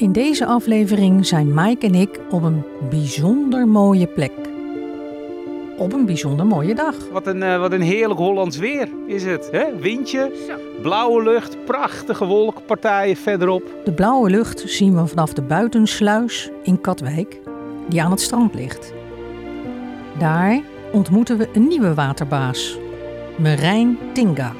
In deze aflevering zijn Mike en ik op een bijzonder mooie plek. Op een bijzonder mooie dag. Wat een, eh, wat een heerlijk Hollands weer is het. Hè? Windje, blauwe lucht, prachtige wolkenpartijen verderop. De blauwe lucht zien we vanaf de buitensluis in Katwijk, die aan het strand ligt. Daar ontmoeten we een nieuwe waterbaas, Merijn Tinga.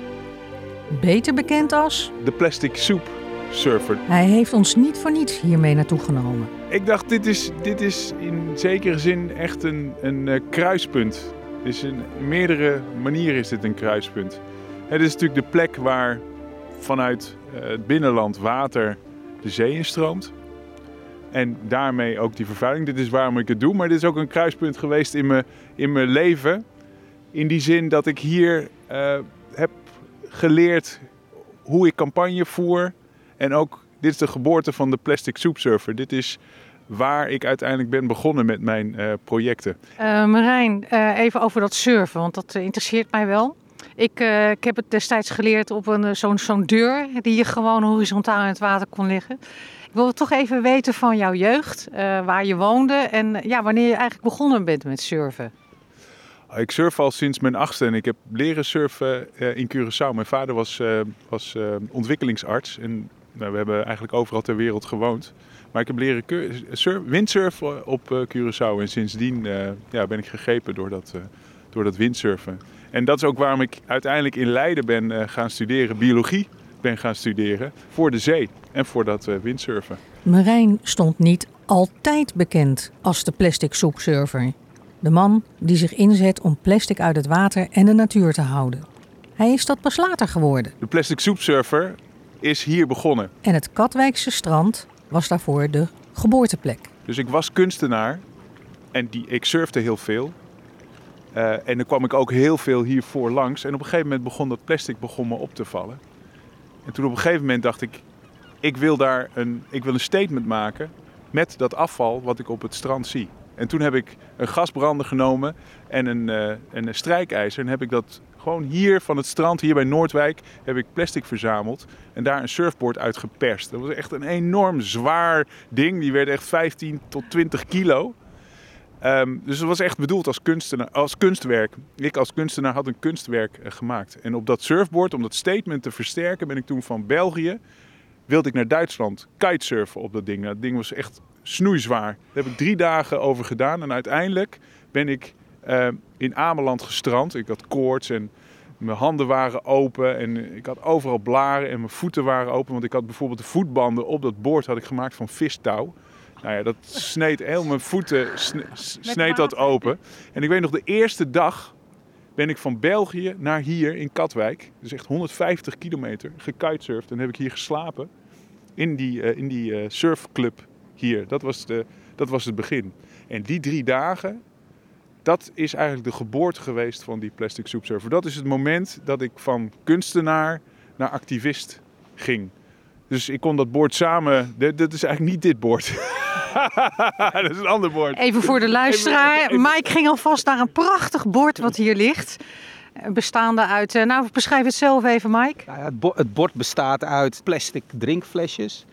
Beter bekend als, de plastic soep surfer. hij heeft ons niet voor niets hiermee naartoe genomen. Ik dacht, dit is, dit is in zekere zin echt een, een eh, kruispunt. Dus in meerdere manieren is dit een kruispunt. Het is natuurlijk de plek waar vanuit eh, het binnenland water de zee instroomt. En daarmee ook die vervuiling. Dit is waarom ik het doe. Maar dit is ook een kruispunt geweest in mijn, in mijn leven. In die zin dat ik hier eh, heb geleerd hoe ik campagne voer. En ook, dit is de geboorte van de Plastic Soup Surfer. Dit is waar ik uiteindelijk ben begonnen met mijn eh, projecten. Eh Marijn, eh, even over dat surfen, want dat interesseert mij wel. Ik, ik heb het destijds geleerd op een, zo'n zo'n deur die je gewoon horizontaal in het water kon liggen. Ik wil toch even weten van jouw jeugd, waar je woonde en ja, wanneer je eigenlijk begonnen bent met surfen. Ik surf al sinds mijn achtste en ik heb leren surfen in Curaçao. Mijn vader was, was ontwikkelingsarts en nou, we hebben eigenlijk overal ter wereld gewoond. Maar ik heb leren windsurfen op eh, Curaçao en sindsdien eh, ja, ben ik gegrepen door dat, eh, door dat windsurfen. En dat is ook waarom ik uiteindelijk in Leiden ben gaan studeren, biologie ben gaan studeren, voor de zee en voor dat windsurfen. Marijn stond niet altijd bekend als de plastic soepsurfer. De man die zich inzet om plastic uit het water en de natuur te houden. Hij is dat pas later geworden. De plastic soepsurfer is hier begonnen. En het Katwijkse strand was daarvoor de geboorteplek. Dus ik was kunstenaar en die, ik surfde heel veel. Eh, en dan kwam ik ook heel veel hiervoor langs. En op een gegeven moment begon dat plastic begon me op te vallen. En toen op een gegeven moment dacht ik, ik wil daar een, ik wil een statement maken met dat afval wat ik op het strand zie. En toen heb ik een gasbrander genomen en een, eh, en een strijkijzer. En heb ik dat gewoon hier van het strand, hier bij Noordwijk, heb ik plastic verzameld. En daar een surfboard uit geperst. Dat was echt een enorm zwaar ding. Die werd echt 15 tot 20 kilo. Ehm, dus het was echt bedoeld als, kunstenaar, als kunstwerk. Ik als kunstenaar had een kunstwerk eh, gemaakt. En op dat surfboard, om dat statement te versterken, ben ik toen van België... wilde ik naar Duitsland kitesurfen op dat ding. Nou, Dat ding was echt snoeizwaar. Daar heb ik drie dagen over gedaan. En uiteindelijk ben ik eh, in Ameland gestrand. Ik had koorts en mijn handen waren open. En ik had overal blaren en mijn voeten waren open. Want ik had bijvoorbeeld de voetbanden op dat boord had ik gemaakt van vistouw. Nou ja, dat sneed heel mijn voeten sne- sneed dat open. En ik weet nog, de eerste dag ben ik van België naar hier in Katwijk. Dus echt 150 kilometer gekitesurfd. En heb ik hier geslapen in die, eh, in die eh, surfclub hier. Dat was, de, dat was het begin. En die drie dagen, dat is eigenlijk de geboorte geweest van die plastic soup surfer. Dat is het moment dat ik van kunstenaar naar activist ging. Dus ik kon dat boord samen. Dit, dit is eigenlijk niet dit boord. dat is een ander boord. Even voor de luisteraar. Even- even- Mike ging alvast naar een prachtig bord wat hier ligt. Eh, Bestaande uit, eh, nou beschrijf het zelf even Mike. Nou ja, het, bo- het bord bestaat uit plastic drinkflesjes.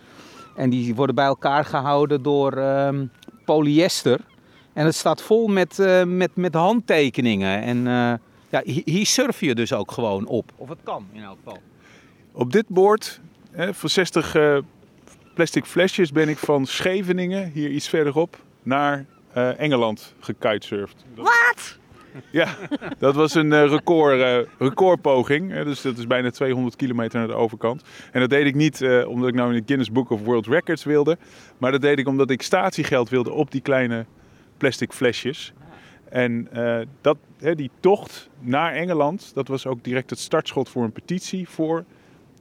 En die worden bij elkaar gehouden door ehm, polyester. En het staat vol met, eh, met, met handtekeningen. En eh, ja, hi- hier surf je dus ook gewoon op. Of het kan in elk geval. Op dit boord, hè, voor 60 eh, plastic flesjes, ben ik van Scheveningen, hier iets verderop, naar eh, Engeland gekitesurfd. Wat? Ja, dat was een eh, record, eh, recordpoging. Hè, dus dat is bijna 200 kilometer naar de overkant. En dat deed ik niet eh, omdat ik nou in het Guinness Book of World Records wilde. Maar dat deed ik omdat ik statiegeld wilde op die kleine plastic flesjes. En eh, dat, hè, die tocht naar Engeland, dat was ook direct het startschot voor een petitie voor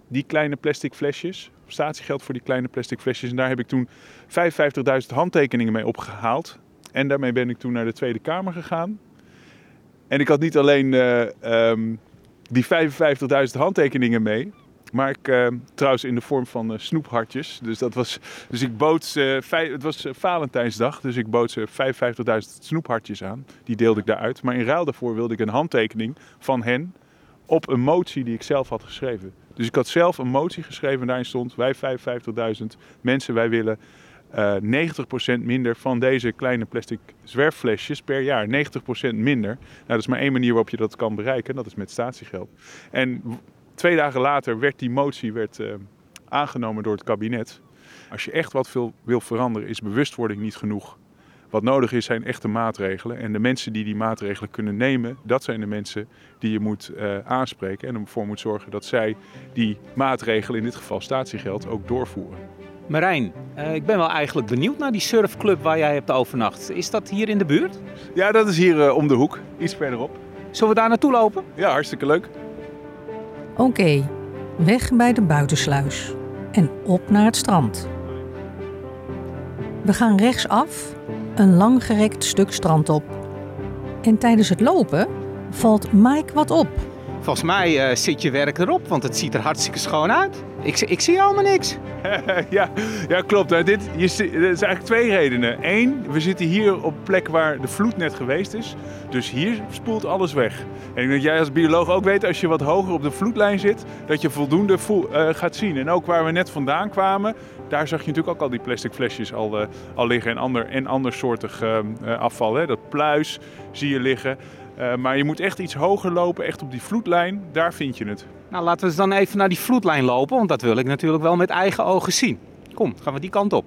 die kleine plastic flesjes. Statiegeld voor die kleine plastic flesjes. En daar heb ik toen 55.000 handtekeningen mee opgehaald. En daarmee ben ik toen naar de Tweede Kamer gegaan. En ik had niet alleen eh, ehm, die 55.000 handtekeningen mee. Maar ik, eh, trouwens in de vorm van eh, snoephartjes. Dus, dat was, dus ik bood ze, vij- het was eh, Valentijnsdag, dus ik bood ze 55.000 snoephartjes aan. Die deelde ik daaruit. Maar in ruil daarvoor wilde ik een handtekening van hen op een motie die ik zelf had geschreven. Dus ik had zelf een motie geschreven en daarin stond: wij 55.000 mensen, wij willen eh 90% minder van deze kleine plastic zwerfflesjes per jaar. 90% minder. Nou, dat is maar één manier waarop je dat kan bereiken. Dat is met statiegeld. En twee dagen later werd die motie werd, eh, aangenomen door het kabinet. Als je echt wat veel wil veranderen, is bewustwording niet genoeg. Wat nodig is, zijn echte maatregelen. En de mensen die die maatregelen kunnen nemen, dat zijn de mensen die je moet eh, aanspreken. En ervoor moet zorgen dat zij die maatregelen, in dit geval statiegeld, ook doorvoeren. Marijn, eh, ik ben wel eigenlijk benieuwd naar die surfclub waar jij hebt overnacht. Is dat hier in de buurt? Ja, dat is hier eh, om de hoek, iets verderop. Zullen we daar naartoe lopen? Ja, hartstikke leuk. Oké, weg bij de buitensluis en op naar het strand. We gaan rechtsaf een langgerekt stuk strand op. En tijdens het lopen valt Mike wat op. Volgens mij eh, zit je werk erop, want het ziet er hartstikke schoon uit. Ik, ik zie allemaal niks. ja, ja, klopt. hè. Dit, er zijn eigenlijk twee redenen. Eén, we zitten hier op een plek waar de vloed net geweest is. Dus hier spoelt alles weg. En ik denk dat jij als bioloog ook weet, als je wat hoger op de vloedlijn zit, dat je voldoende voel- eh, gaat zien. En ook waar we net vandaan kwamen, daar zag je natuurlijk ook al die plastic flesjes al, eh, al liggen en ander, en andersoortig eh, afval. Hè. Dat pluis zie je liggen. Eh, maar je moet echt iets hoger lopen, echt op die vloedlijn, daar vind je het. Nou, laten we eens dan even naar die vloedlijn lopen, want dat wil ik natuurlijk wel met eigen ogen zien. Kom, gaan we die kant op.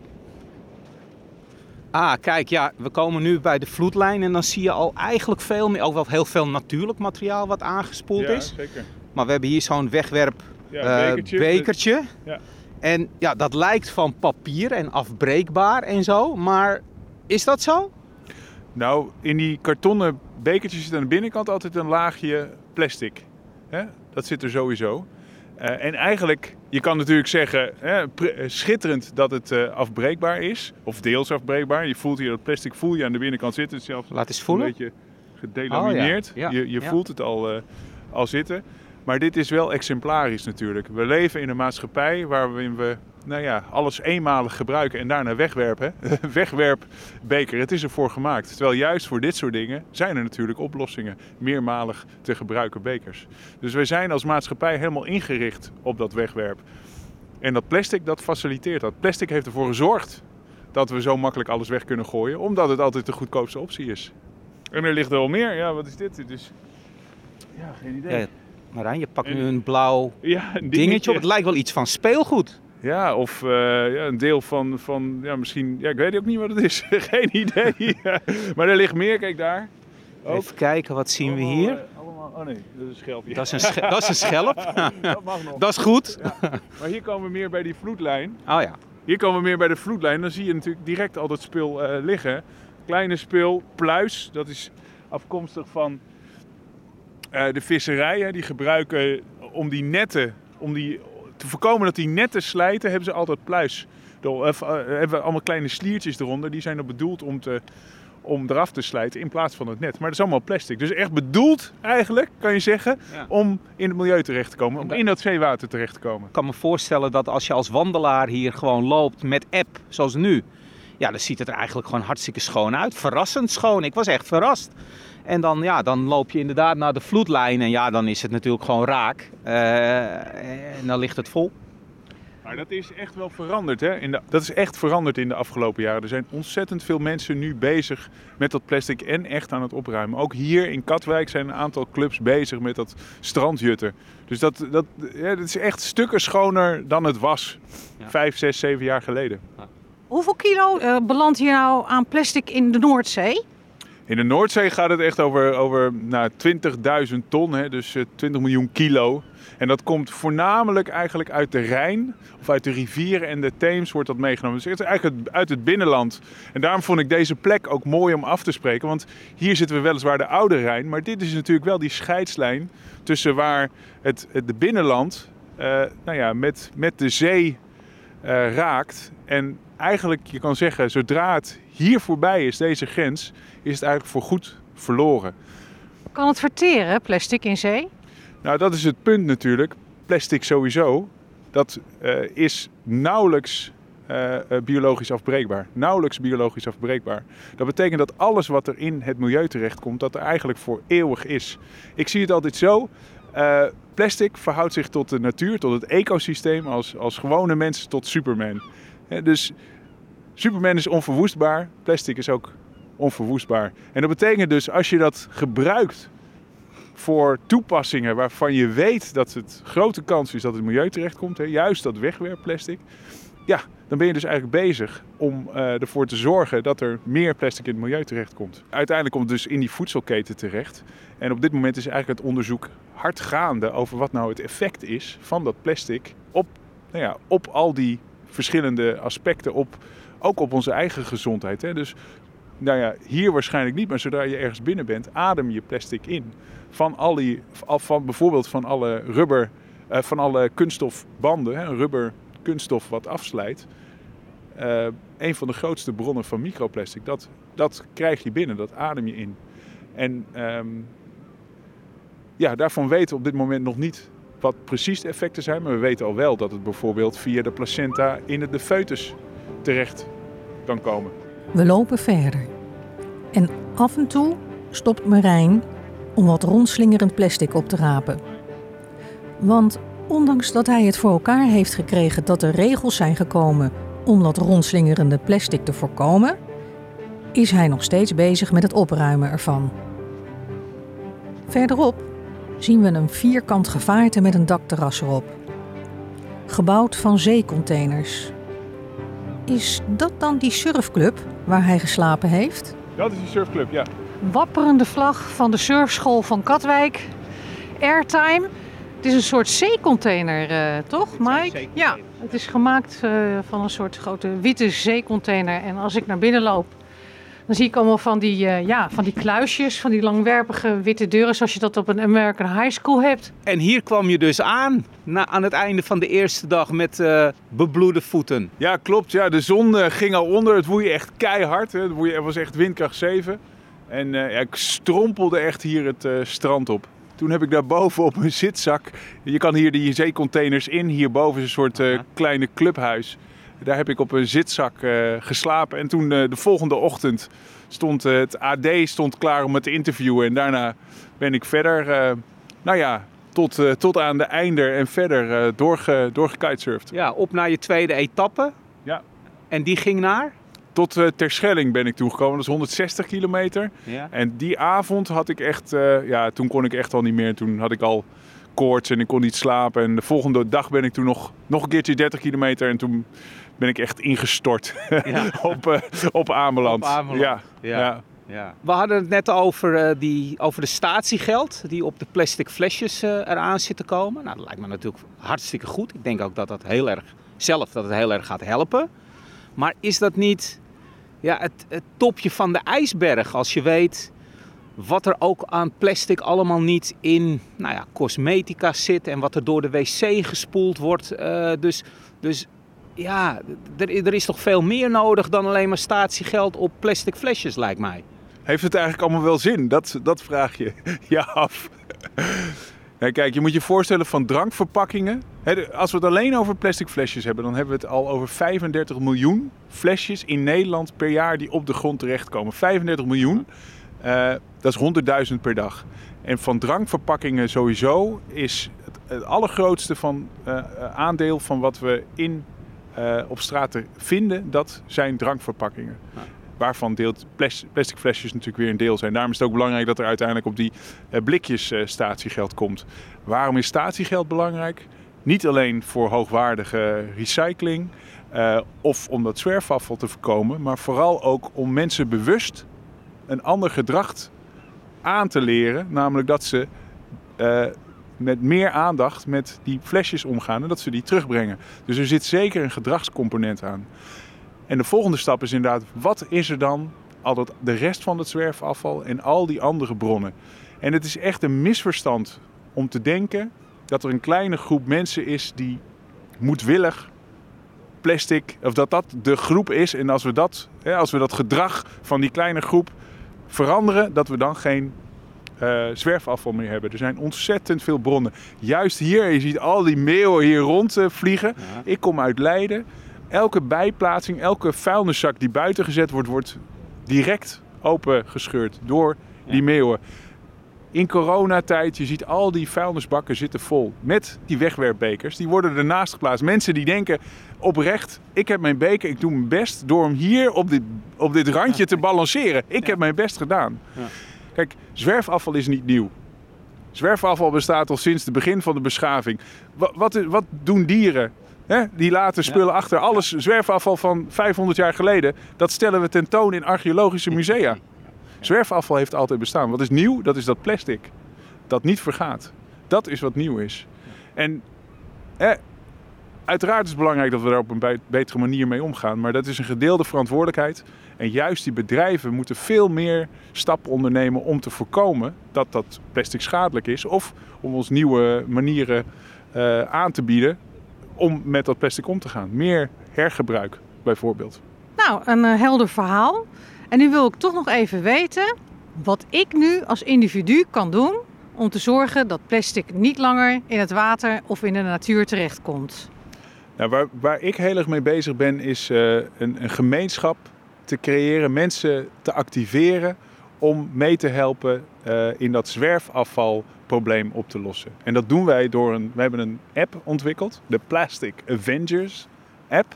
Ah, kijk, ja, we komen nu bij de vloedlijn en dan zie je al eigenlijk veel meer, ook wel heel veel natuurlijk materiaal wat aangespoeld ja, is. zeker. Maar we hebben hier zo'n wegwerp Ja, eh, bekertje. bekertje. Ja. En ja, dat lijkt van papier en afbreekbaar en zo, maar is dat zo? Nou, in die kartonnen bekertjes zit aan de binnenkant altijd een laagje plastic. Hè? Dat zit er sowieso. Eh, en eigenlijk, je kan natuurlijk zeggen, hè, eh, schitterend dat het eh, afbreekbaar is. Of deels afbreekbaar. Je voelt hier dat plastic voel je aan de binnenkant zitten. Het zelfs Laat eens een voelen. beetje gedelamineerd. Oh ja, ja, je je ja. voelt het al, al zitten. Maar dit is wel exemplarisch natuurlijk. We leven in een maatschappij waarin we nou ja, alles eenmalig gebruiken en daarna wegwerpen. Wegwerpbeker, het is ervoor gemaakt. Terwijl juist voor dit soort dingen zijn er natuurlijk oplossingen. Meermalig te gebruiken bekers. Dus wij zijn als maatschappij helemaal ingericht op dat wegwerp. En dat plastic, dat faciliteert dat. Plastic heeft ervoor gezorgd dat we zo makkelijk alles weg kunnen gooien. Omdat het altijd de goedkoopste optie is. En er ligt er wel meer. Ja, wat is dit? Dit is... Ja, geen idee. Ja, Marijn, je pakt En- nu een blauw Ja, een dingetje op. Het lijkt wel iets van speelgoed. Ja, of eh, ja, een deel van, van ja, misschien, ja, ik weet ook niet wat het is. Geen idee. maar er ligt meer, kijk daar. Ook. Even kijken, wat zien we hier? eh, allemaal, oh nee, dat is een schelpje. Dat is een, dat is een schelp. dat mag nog. Dat is goed. Maar hier komen we meer bij die vloedlijn. Oh ja. Hier komen we meer bij de vloedlijn. Dan zie je natuurlijk direct al dat spul eh, liggen. Kleine spul, pluis. Dat is afkomstig van de visserijen. Die gebruiken om die netten, om die, te voorkomen dat die netten slijten, hebben ze altijd pluis. Er, eh, eh, hebben we allemaal kleine sliertjes eronder. Die zijn er bedoeld om, te, om eraf te slijten in plaats van het net. Maar dat is allemaal plastic. Dus echt bedoeld eigenlijk, kan je zeggen, Ja. om in het milieu terecht te komen. Om in dat zeewater terecht te komen. Ik kan me voorstellen dat als je als wandelaar hier gewoon loopt met app, zoals nu, ja, dan ziet het er eigenlijk gewoon hartstikke schoon uit. Verrassend schoon. Ik was echt verrast. En dan, ja, dan loop je inderdaad naar de vloedlijn en ja, dan is het natuurlijk gewoon raak. Eh, en dan ligt het vol. Maar dat is echt wel veranderd. Hè? In de, dat is echt veranderd in de afgelopen jaren. Er zijn ontzettend veel mensen nu bezig met dat plastic en echt aan het opruimen. Ook hier in Katwijk zijn een aantal clubs bezig met dat strandjutten. Dus dat, dat, ja, dat is echt stukken schoner dan het was. Ja. Vijf, zes, zeven jaar geleden. Hoeveel kilo eh, belandt hier nou aan plastic in de Noordzee? In de Noordzee gaat het echt over, over nou, 20.000 ton, hè, dus eh, 20 miljoen kilo. En dat komt voornamelijk eigenlijk uit de Rijn of uit de rivieren en de Theems wordt dat meegenomen. Dus het is eigenlijk uit- het binnenland. En daarom vond ik deze plek ook mooi om af te spreken. Want hier zitten we weliswaar de oude Rijn, maar dit is natuurlijk wel die scheidslijn tussen waar het, het binnenland eh, nou ja, met, met de zee eh, raakt. En eigenlijk, je kan zeggen, zodra het hier voorbij is, deze grens, is het eigenlijk voor goed verloren. Kan het verteren, plastic in zee? Nou, dat is het punt natuurlijk. Plastic sowieso, dat eh, is nauwelijks eh, eh, biologisch afbreekbaar. Nauwelijks biologisch afbreekbaar. Dat betekent dat alles wat er in het milieu terechtkomt, dat er eigenlijk voor eeuwig is. Ik zie het altijd zo. Plastic verhoudt zich tot de natuur, tot het ecosysteem, als, als gewone mensen tot Superman. Dus Superman is onverwoestbaar, plastic is ook onverwoestbaar. En dat betekent dus als je dat gebruikt voor toepassingen waarvan je weet dat het grote kans is dat het milieu terechtkomt, hè, juist dat wegwerpplastic, ja, dan ben je dus eigenlijk bezig om uh, ervoor te zorgen dat er meer plastic in het milieu terechtkomt. Uiteindelijk komt het dus in die voedselketen terecht. En op dit moment is eigenlijk het onderzoek hard gaande over wat nou het effect is van dat plastic op, nou ja, op al die verschillende aspecten, op, ook op onze eigen gezondheid. Hè. Dus nou ja, hier waarschijnlijk niet, maar zodra je ergens binnen bent, adem je plastic in. Van, al die, van bijvoorbeeld van alle rubber, uh, van alle kunststofbanden, hè, rubber kunststof wat afslijt. Uh, een van de grootste bronnen van microplastic, dat, dat krijg je binnen, dat adem je in. En um, ja, daarvan weten we op dit moment nog niet wat precies de effecten zijn. Maar we weten al wel dat het bijvoorbeeld via de placenta in de foetus terecht kan komen. We lopen verder. En af en toe stopt Marijn om wat rondslingerend plastic op te rapen. Want ondanks dat hij het voor elkaar heeft gekregen dat er regels zijn gekomen om dat rondslingerende plastic te voorkomen, is hij nog steeds bezig met het opruimen ervan. Verderop zien we een vierkant gevaarte met een dakterras erop. Gebouwd van zeecontainers. Is dat dan die surfclub waar hij geslapen heeft? Dat is die surfclub, ja. Wapperende vlag van de surfschool van Katwijk. Airtime. Het is een soort zeecontainer, uh, toch, Mike? Ja, het is gemaakt uh, van een soort grote witte zeecontainer. En als ik naar binnen loop, dan zie ik allemaal van die, uh, ja, van die kluisjes, van die langwerpige witte deuren, zoals je dat op een American High School hebt. En hier kwam je dus aan, na, aan het einde van de eerste dag met uh, bebloede voeten. Ja, klopt. Ja, de zon uh, ging al onder. Het woei echt keihard. Hè. Het woei, was echt windkracht 7. En ja, ik strompelde echt hier het strand op. Toen heb ik daar boven op een zitzak. Je kan hier die zeecontainers in. Hierboven is een soort kleine clubhuis. Daar heb ik op een zitzak uh, geslapen. En toen uh, de volgende ochtend stond uh, het AD stond klaar om het te interviewen. En daarna ben ik verder, nou ja, tot, tot aan de einder en verder doorge, doorgekitesurfd. Ja, op naar je tweede etappe. Ja. En die ging naar? Tot uh, Terschelling ben ik toegekomen. Dat is 160 kilometer. Ja. En die avond had ik echt, uh, ja, toen kon ik echt al niet meer. Toen had ik al koorts en ik kon niet slapen. En de volgende dag ben ik toen nog, nog een keertje 30 kilometer. En toen ben ik echt ingestort ja. op, uh, op Ameland. Op Ameland. Ja. Ja. ja. We hadden het net over, uh, die, over de statiegeld die op de plastic flesjes uh, eraan zit te komen. Nou, dat lijkt me natuurlijk hartstikke goed. Ik denk ook dat dat heel erg, zelf dat het heel erg gaat helpen. Maar is dat niet ja, het, het topje van de ijsberg als je weet wat er ook aan plastic allemaal niet in nou ja, cosmetica zit en wat er door de wc gespoeld wordt. Uh, dus, dus ja, er, er is toch veel meer nodig dan alleen maar statiegeld op plastic flesjes, lijkt mij. Heeft het eigenlijk allemaal wel zin? Dat, dat vraag je je af. Ja, kijk, je moet je voorstellen van drankverpakkingen. Als we het alleen over plastic flesjes hebben, dan hebben we het al over 35 miljoen flesjes in Nederland per jaar die op de grond terechtkomen. 35 miljoen, uh, dat is 100.000 per dag. En van drankverpakkingen sowieso is het, het allergrootste van, uh, aandeel van wat we in uh, op straat te vinden, dat zijn drankverpakkingen. Ja. Waarvan deelt plastic flesjes natuurlijk weer een deel zijn. Daarom is het ook belangrijk dat er uiteindelijk op die uh, blikjes statiegeld komt. Waarom is statiegeld belangrijk? Niet alleen voor hoogwaardige recycling of om dat zwerfafval te voorkomen, maar vooral ook om mensen bewust een ander gedrag aan te leren. Namelijk dat ze met meer aandacht met die flesjes omgaan en dat ze die terugbrengen. Dus er zit zeker een gedragscomponent aan. En de volgende stap is inderdaad, wat is er dan altijd de rest van het zwerfafval en al die andere bronnen? En het is echt een misverstand om te denken dat er een kleine groep mensen is die moedwillig plastic, of dat dat de groep is. En als we dat, als we dat gedrag van die kleine groep veranderen, dat we dan geen uh, zwerfafval meer hebben. Er zijn ontzettend veel bronnen. Juist hier, je ziet al die meeuwen hier rondvliegen. Uh, ja. Ik kom uit Leiden. Elke bijplaatsing, elke vuilniszak die buiten gezet wordt, wordt direct opengescheurd door ja. die meeuwen. In coronatijd, je ziet al die vuilnisbakken zitten vol met die wegwerpbekers. Die worden ernaast geplaatst. Mensen die denken oprecht, ik heb mijn beker, ik doe mijn best door hem hier op dit, op dit randje te balanceren. Ik heb mijn best gedaan. Ja. Kijk, zwerfafval is niet nieuw. Zwerfafval bestaat al sinds het begin van de beschaving. Wat, wat, doen dieren? Die laten spullen achter. Alles zwerfafval van 500 jaar geleden, dat stellen we tentoon in archeologische musea. Zwerfafval heeft altijd bestaan. Wat is nieuw? Dat is dat plastic. Dat niet vergaat. Dat is wat nieuw is. En uiteraard is het belangrijk dat we daar op een be- betere manier mee omgaan. Maar dat is een gedeelde verantwoordelijkheid. En juist die bedrijven moeten veel meer stappen ondernemen om te voorkomen dat dat plastic schadelijk is. Of om ons nieuwe manieren eh, aan te bieden om met dat plastic om te gaan. Meer hergebruik bijvoorbeeld. Nou, een eh, helder verhaal. En nu wil ik toch nog even weten wat ik nu als individu kan doen om te zorgen dat plastic niet langer in het water of in de natuur terechtkomt. Nou, waar, waar ik heel erg mee bezig ben, is eh, een, een gemeenschap te creëren, mensen te activeren om mee te helpen eh, in dat zwerfafvalprobleem op te lossen. En dat doen wij door een, we hebben een app ontwikkeld, de Plastic Avengers app.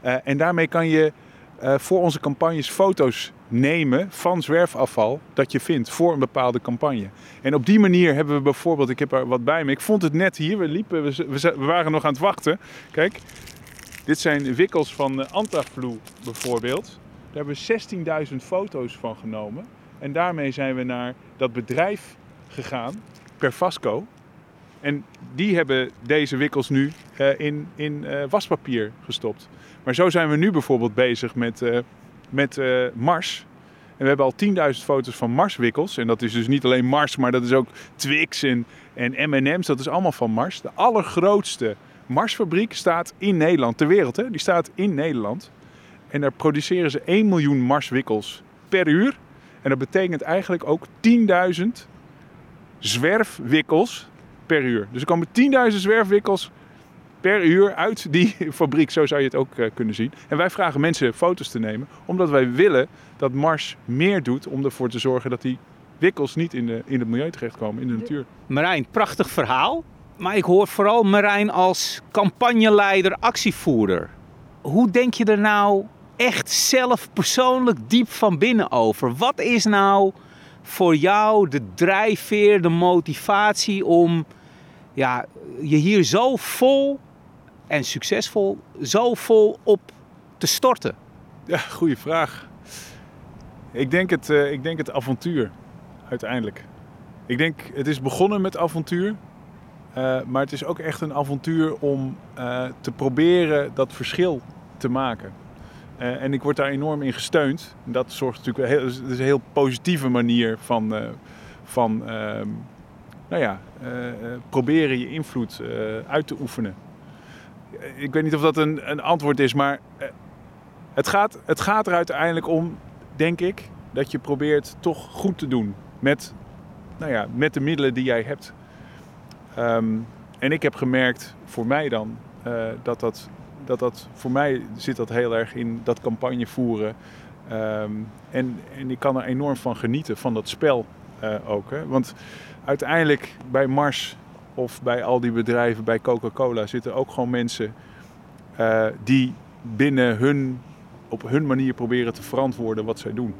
Eh, en daarmee kan je eh, voor onze campagnes foto's nemen van zwerfafval dat je vindt voor een bepaalde campagne. En op die manier hebben we bijvoorbeeld, ik heb er wat bij me, ik vond het net hier, we liepen, we, we waren nog aan het wachten. Kijk, dit zijn wikkels van eh, Antaflu bijvoorbeeld. Daar hebben we 16.000 foto's van genomen. En daarmee zijn we naar dat bedrijf gegaan, Perfasco. En die hebben deze wikkels nu eh, in, in eh, waspapier gestopt. Maar zo zijn we nu bijvoorbeeld bezig met, eh, met Mars. En we hebben al 10.000 foto's van Marswikkels. En dat is dus niet alleen Mars, maar dat is ook Twix en, en M&M's. Dat is allemaal van Mars. De allergrootste Marsfabriek staat in Nederland, ter wereld. Hè? Die staat in Nederland. En daar produceren ze 1 miljoen Marswikkels per uur. En dat betekent eigenlijk ook 10.000 zwerfwikkels per uur. Dus er komen 10.000 zwerfwikkels per uur uit die fabriek. Zo zou je het ook eh, kunnen zien. En wij vragen mensen foto's te nemen, omdat wij willen dat Mars meer doet om ervoor te zorgen dat die wikkels niet in, de, in het milieu terechtkomen, in de natuur. Marijn, prachtig verhaal. Maar ik hoor vooral Marijn als campagneleider, actievoerder. Hoe denk je er nou echt zelf persoonlijk diep van binnen over? Wat is nou voor jou de drijfveer, de motivatie om ja, je hier zo vol en succesvol, zo vol op te storten? Ja, goede vraag. Ik denk het, eh, ik denk het avontuur, uiteindelijk. Ik denk, het is begonnen met avontuur. eh, maar het is ook echt een avontuur om eh, te proberen dat verschil te maken. Eh, en ik word daar enorm in gesteund. Dat zorgt natuurlijk heel, is een heel positieve manier van, eh, van ehm, nou ja, eh, proberen je invloed uit te oefenen. Ik weet niet of dat een, een antwoord is, maar het gaat, het gaat er uiteindelijk om, denk ik, dat je probeert toch goed te doen met, nou ja, met de middelen die jij hebt. Ehm, en ik heb gemerkt, voor mij dan, dat, dat, dat dat, voor mij zit dat heel erg in dat campagne voeren. Ehm, en, en ik kan er enorm van genieten, van dat spel eh, ook. Hè? Want uiteindelijk bij Mars of bij al die bedrijven, bij Coca-Cola, zitten ook gewoon mensen eh, die binnen hun, op hun manier proberen te verantwoorden wat zij doen.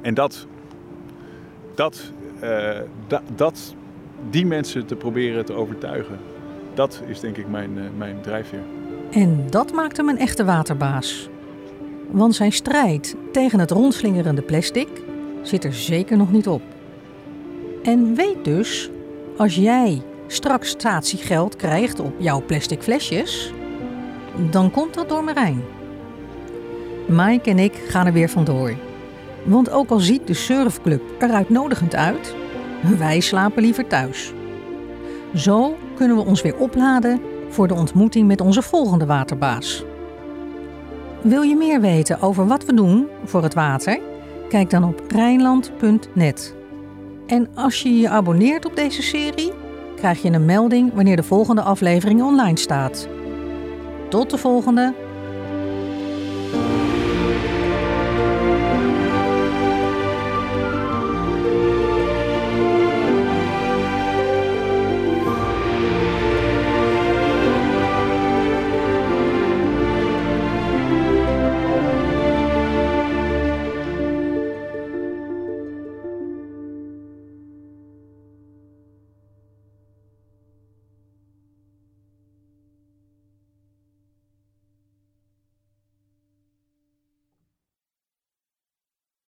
En dat, dat, eh, da- dat, die mensen te proberen te overtuigen, dat is denk ik mijn, mijn drijfveer. En dat maakt hem een echte waterbaas. Want zijn strijd tegen het rondslingerende plastic zit er zeker nog niet op. En weet dus, als jij straks statiegeld krijgt op jouw plastic flesjes, dan komt dat door Marijn. Mike en ik gaan er weer vandoor. Want ook al ziet de surfclub er uitnodigend uit, wij slapen liever thuis. Zo kunnen we ons weer opladen voor de ontmoeting met onze volgende waterbaas. Wil je meer weten over wat we doen voor het water? Kijk dan op Rijnland.net. En als je je abonneert op deze serie, krijg je een melding wanneer de volgende aflevering online staat. Tot de volgende